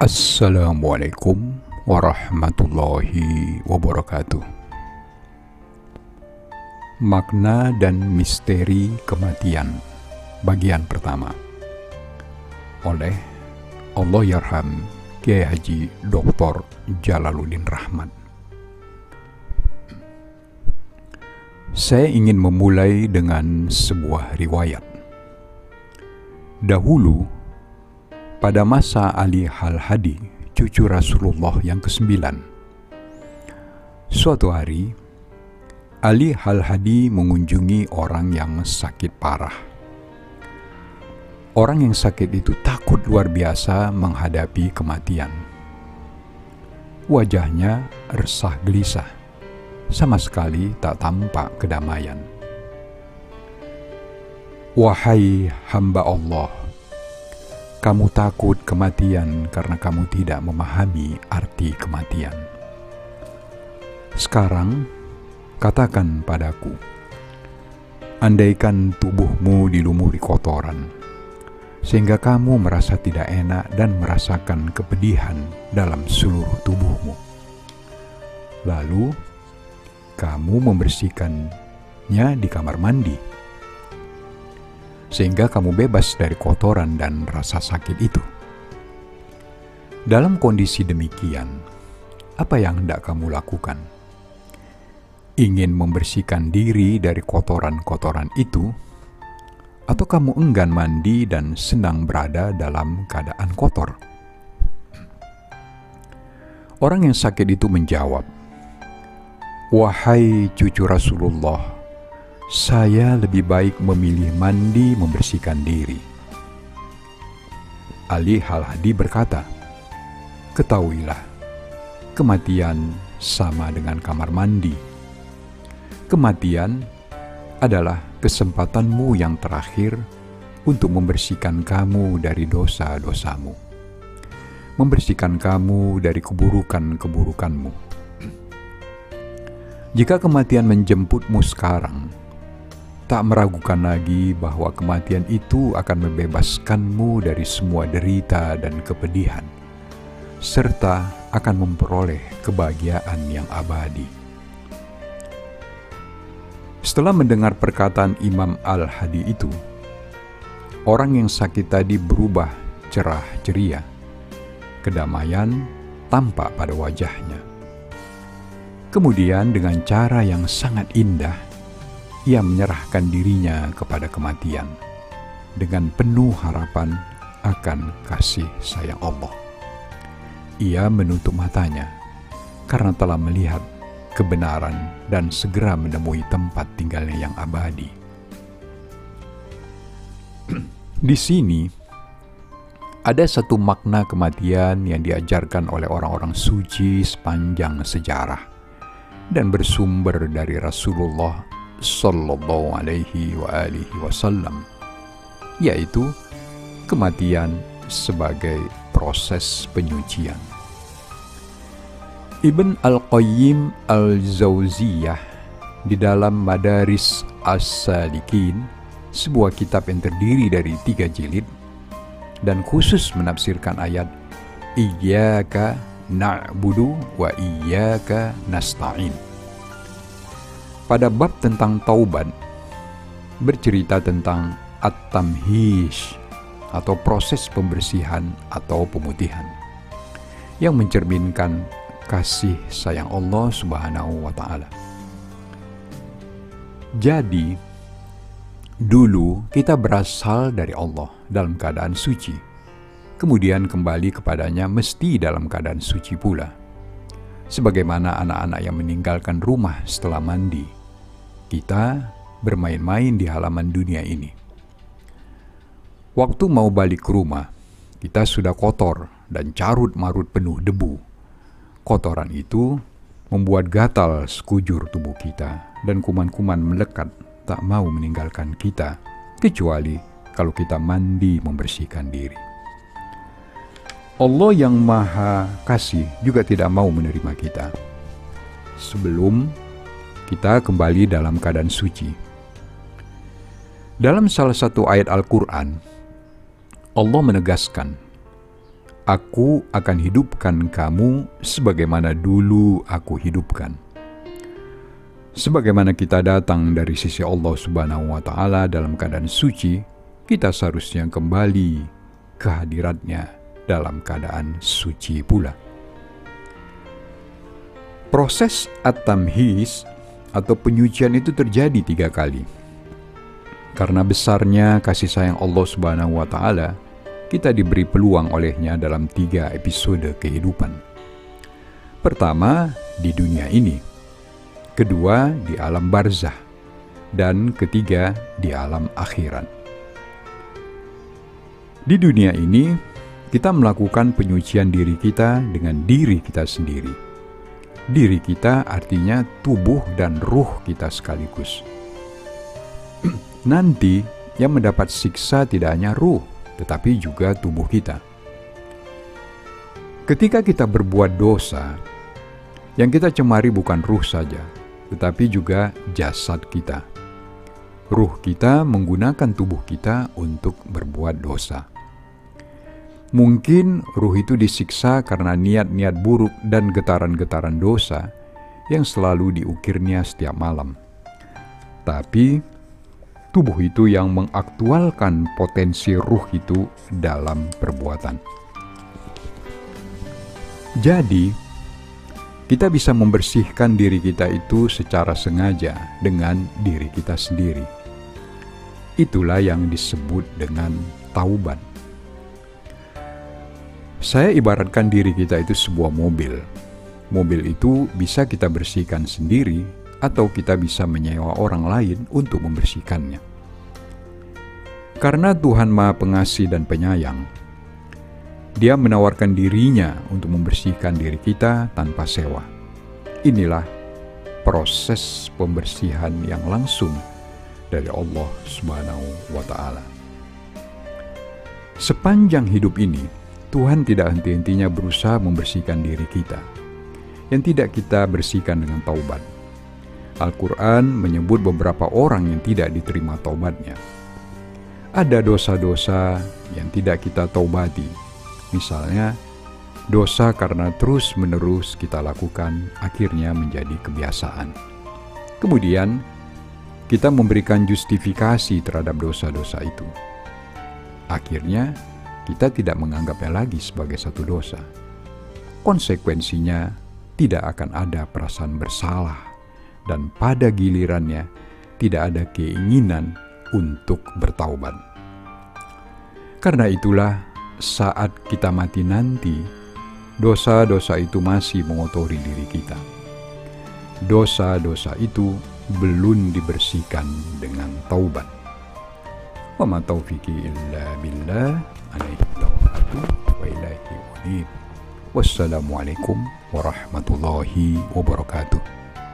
Assalamualaikum warahmatullahi wabarakatuh. Makna dan misteri kematian bagian pertama oleh Allah Yarham Kiai Haji Dr. Jalaluddin Rahmat. Saya ingin memulai dengan sebuah riwayat. Dahulu, pada masa Ali Hal-Hadi, cucu Rasulullah yang kesembilan, suatu hari, Ali Hal-Hadi mengunjungi orang yang sakit parah. Orang yang sakit itu takut luar biasa menghadapi kematian. Wajahnya resah gelisah, sama sekali tak tampak kedamaian. Wahai hamba Allah, kamu takut kematian karena kamu tidak memahami arti kematian. Sekarang, katakan padaku, andaikan tubuhmu dilumuri kotoran, sehingga kamu merasa tidak enak dan merasakan kepedihan dalam seluruh tubuhmu. Lalu, kamu membersihkannya di kamar mandi sehingga kamu bebas dari kotoran dan rasa sakit itu. Dalam kondisi demikian, apa yang hendak kamu lakukan? Ingin membersihkan diri dari kotoran-kotoran itu, atau kamu enggan mandi dan senang berada dalam keadaan kotor? Orang yang sakit itu menjawab, "Wahai cucu Rasulullah." Saya lebih baik memilih mandi membersihkan diri. Ali Hal-Hadi berkata, Ketahuilah, kematian sama dengan kamar mandi. Kematian adalah kesempatanmu yang terakhir untuk membersihkan kamu dari dosa-dosamu, membersihkan kamu dari keburukan-keburukanmu. Jika kematian menjemputmu sekarang, tak meragukan lagi bahwa kematian itu akan membebaskanmu dari semua derita dan kepedihan, serta akan memperoleh kebahagiaan yang abadi. Setelah mendengar perkataan Imam Al-Hadi itu, orang yang sakit tadi berubah cerah ceria. Kedamaian tampak pada wajahnya. Kemudian dengan cara yang sangat indah, ia menyerahkan dirinya kepada kematian dengan penuh harapan akan kasih sayang Allah. Ia menutup matanya karena telah melihat kebenaran dan segera menemui tempat tinggalnya yang abadi. Di sini ada satu makna kematian yang diajarkan oleh orang-orang suci sepanjang sejarah dan bersumber dari Rasulullah sallallahu alaihi wa alihi wasallam yaitu kematian sebagai proses penyucian. Ibn Al-Qayyim Al-Zauziyah di dalam Madaris As-Salikin, sebuah kitab yang terdiri dari tiga jilid, dan khusus menafsirkan ayat Iyaka na'budu wa iyaka nasta'in pada bab tentang taubat bercerita tentang at-tamhish atau proses pembersihan atau pemutihan yang mencerminkan kasih sayang Allah Subhanahu wa taala. Jadi dulu kita berasal dari Allah dalam keadaan suci. Kemudian kembali kepadanya mesti dalam keadaan suci pula. Sebagaimana anak-anak yang meninggalkan rumah setelah mandi kita bermain-main di halaman dunia ini. Waktu mau balik ke rumah, kita sudah kotor dan carut-marut penuh debu. Kotoran itu membuat gatal sekujur tubuh kita dan kuman-kuman melekat tak mau meninggalkan kita, kecuali kalau kita mandi membersihkan diri. Allah yang Maha Kasih juga tidak mau menerima kita. Sebelum kita kembali dalam keadaan suci. Dalam salah satu ayat Al-Quran, Allah menegaskan Aku akan hidupkan kamu sebagaimana dulu aku hidupkan. Sebagaimana kita datang dari sisi Allah Subhanahu wa Ta'ala dalam keadaan suci, kita seharusnya kembali ke hadiratnya dalam keadaan suci pula. Proses at-tamhis atau penyucian itu terjadi tiga kali. Karena besarnya kasih sayang Allah Subhanahu wa Ta'ala, kita diberi peluang olehnya dalam tiga episode kehidupan. Pertama, di dunia ini. Kedua, di alam barzah. Dan ketiga, di alam akhirat. Di dunia ini, kita melakukan penyucian diri kita dengan diri kita sendiri. Diri kita artinya tubuh dan ruh kita sekaligus. Nanti, yang mendapat siksa tidak hanya ruh, tetapi juga tubuh kita. Ketika kita berbuat dosa, yang kita cemari bukan ruh saja, tetapi juga jasad kita. Ruh kita menggunakan tubuh kita untuk berbuat dosa. Mungkin ruh itu disiksa karena niat-niat buruk dan getaran-getaran dosa yang selalu diukirnya setiap malam. Tapi tubuh itu yang mengaktualkan potensi ruh itu dalam perbuatan. Jadi, kita bisa membersihkan diri kita itu secara sengaja dengan diri kita sendiri. Itulah yang disebut dengan taubat. Saya ibaratkan diri kita itu sebuah mobil. Mobil itu bisa kita bersihkan sendiri atau kita bisa menyewa orang lain untuk membersihkannya. Karena Tuhan Maha Pengasih dan Penyayang, Dia menawarkan dirinya untuk membersihkan diri kita tanpa sewa. Inilah proses pembersihan yang langsung dari Allah Subhanahu wa taala. Sepanjang hidup ini, Tuhan tidak henti-hentinya berusaha membersihkan diri kita yang tidak kita bersihkan dengan taubat Al-Quran menyebut beberapa orang yang tidak diterima taubatnya. Ada dosa-dosa yang tidak kita taubati, misalnya dosa karena terus-menerus kita lakukan akhirnya menjadi kebiasaan. Kemudian, kita memberikan justifikasi terhadap dosa-dosa itu. Akhirnya, kita tidak menganggapnya lagi sebagai satu dosa. Konsekuensinya, tidak akan ada perasaan bersalah dan pada gilirannya tidak ada keinginan untuk bertaubat. Karena itulah, saat kita mati nanti, dosa-dosa itu masih mengotori diri kita. Dosa-dosa itu belum dibersihkan dengan taubat. Wa ma taufiqi illa billah alaihi tawakkaltu wa ilaihi unib. Wassalamualaikum warahmatullahi wabarakatuh.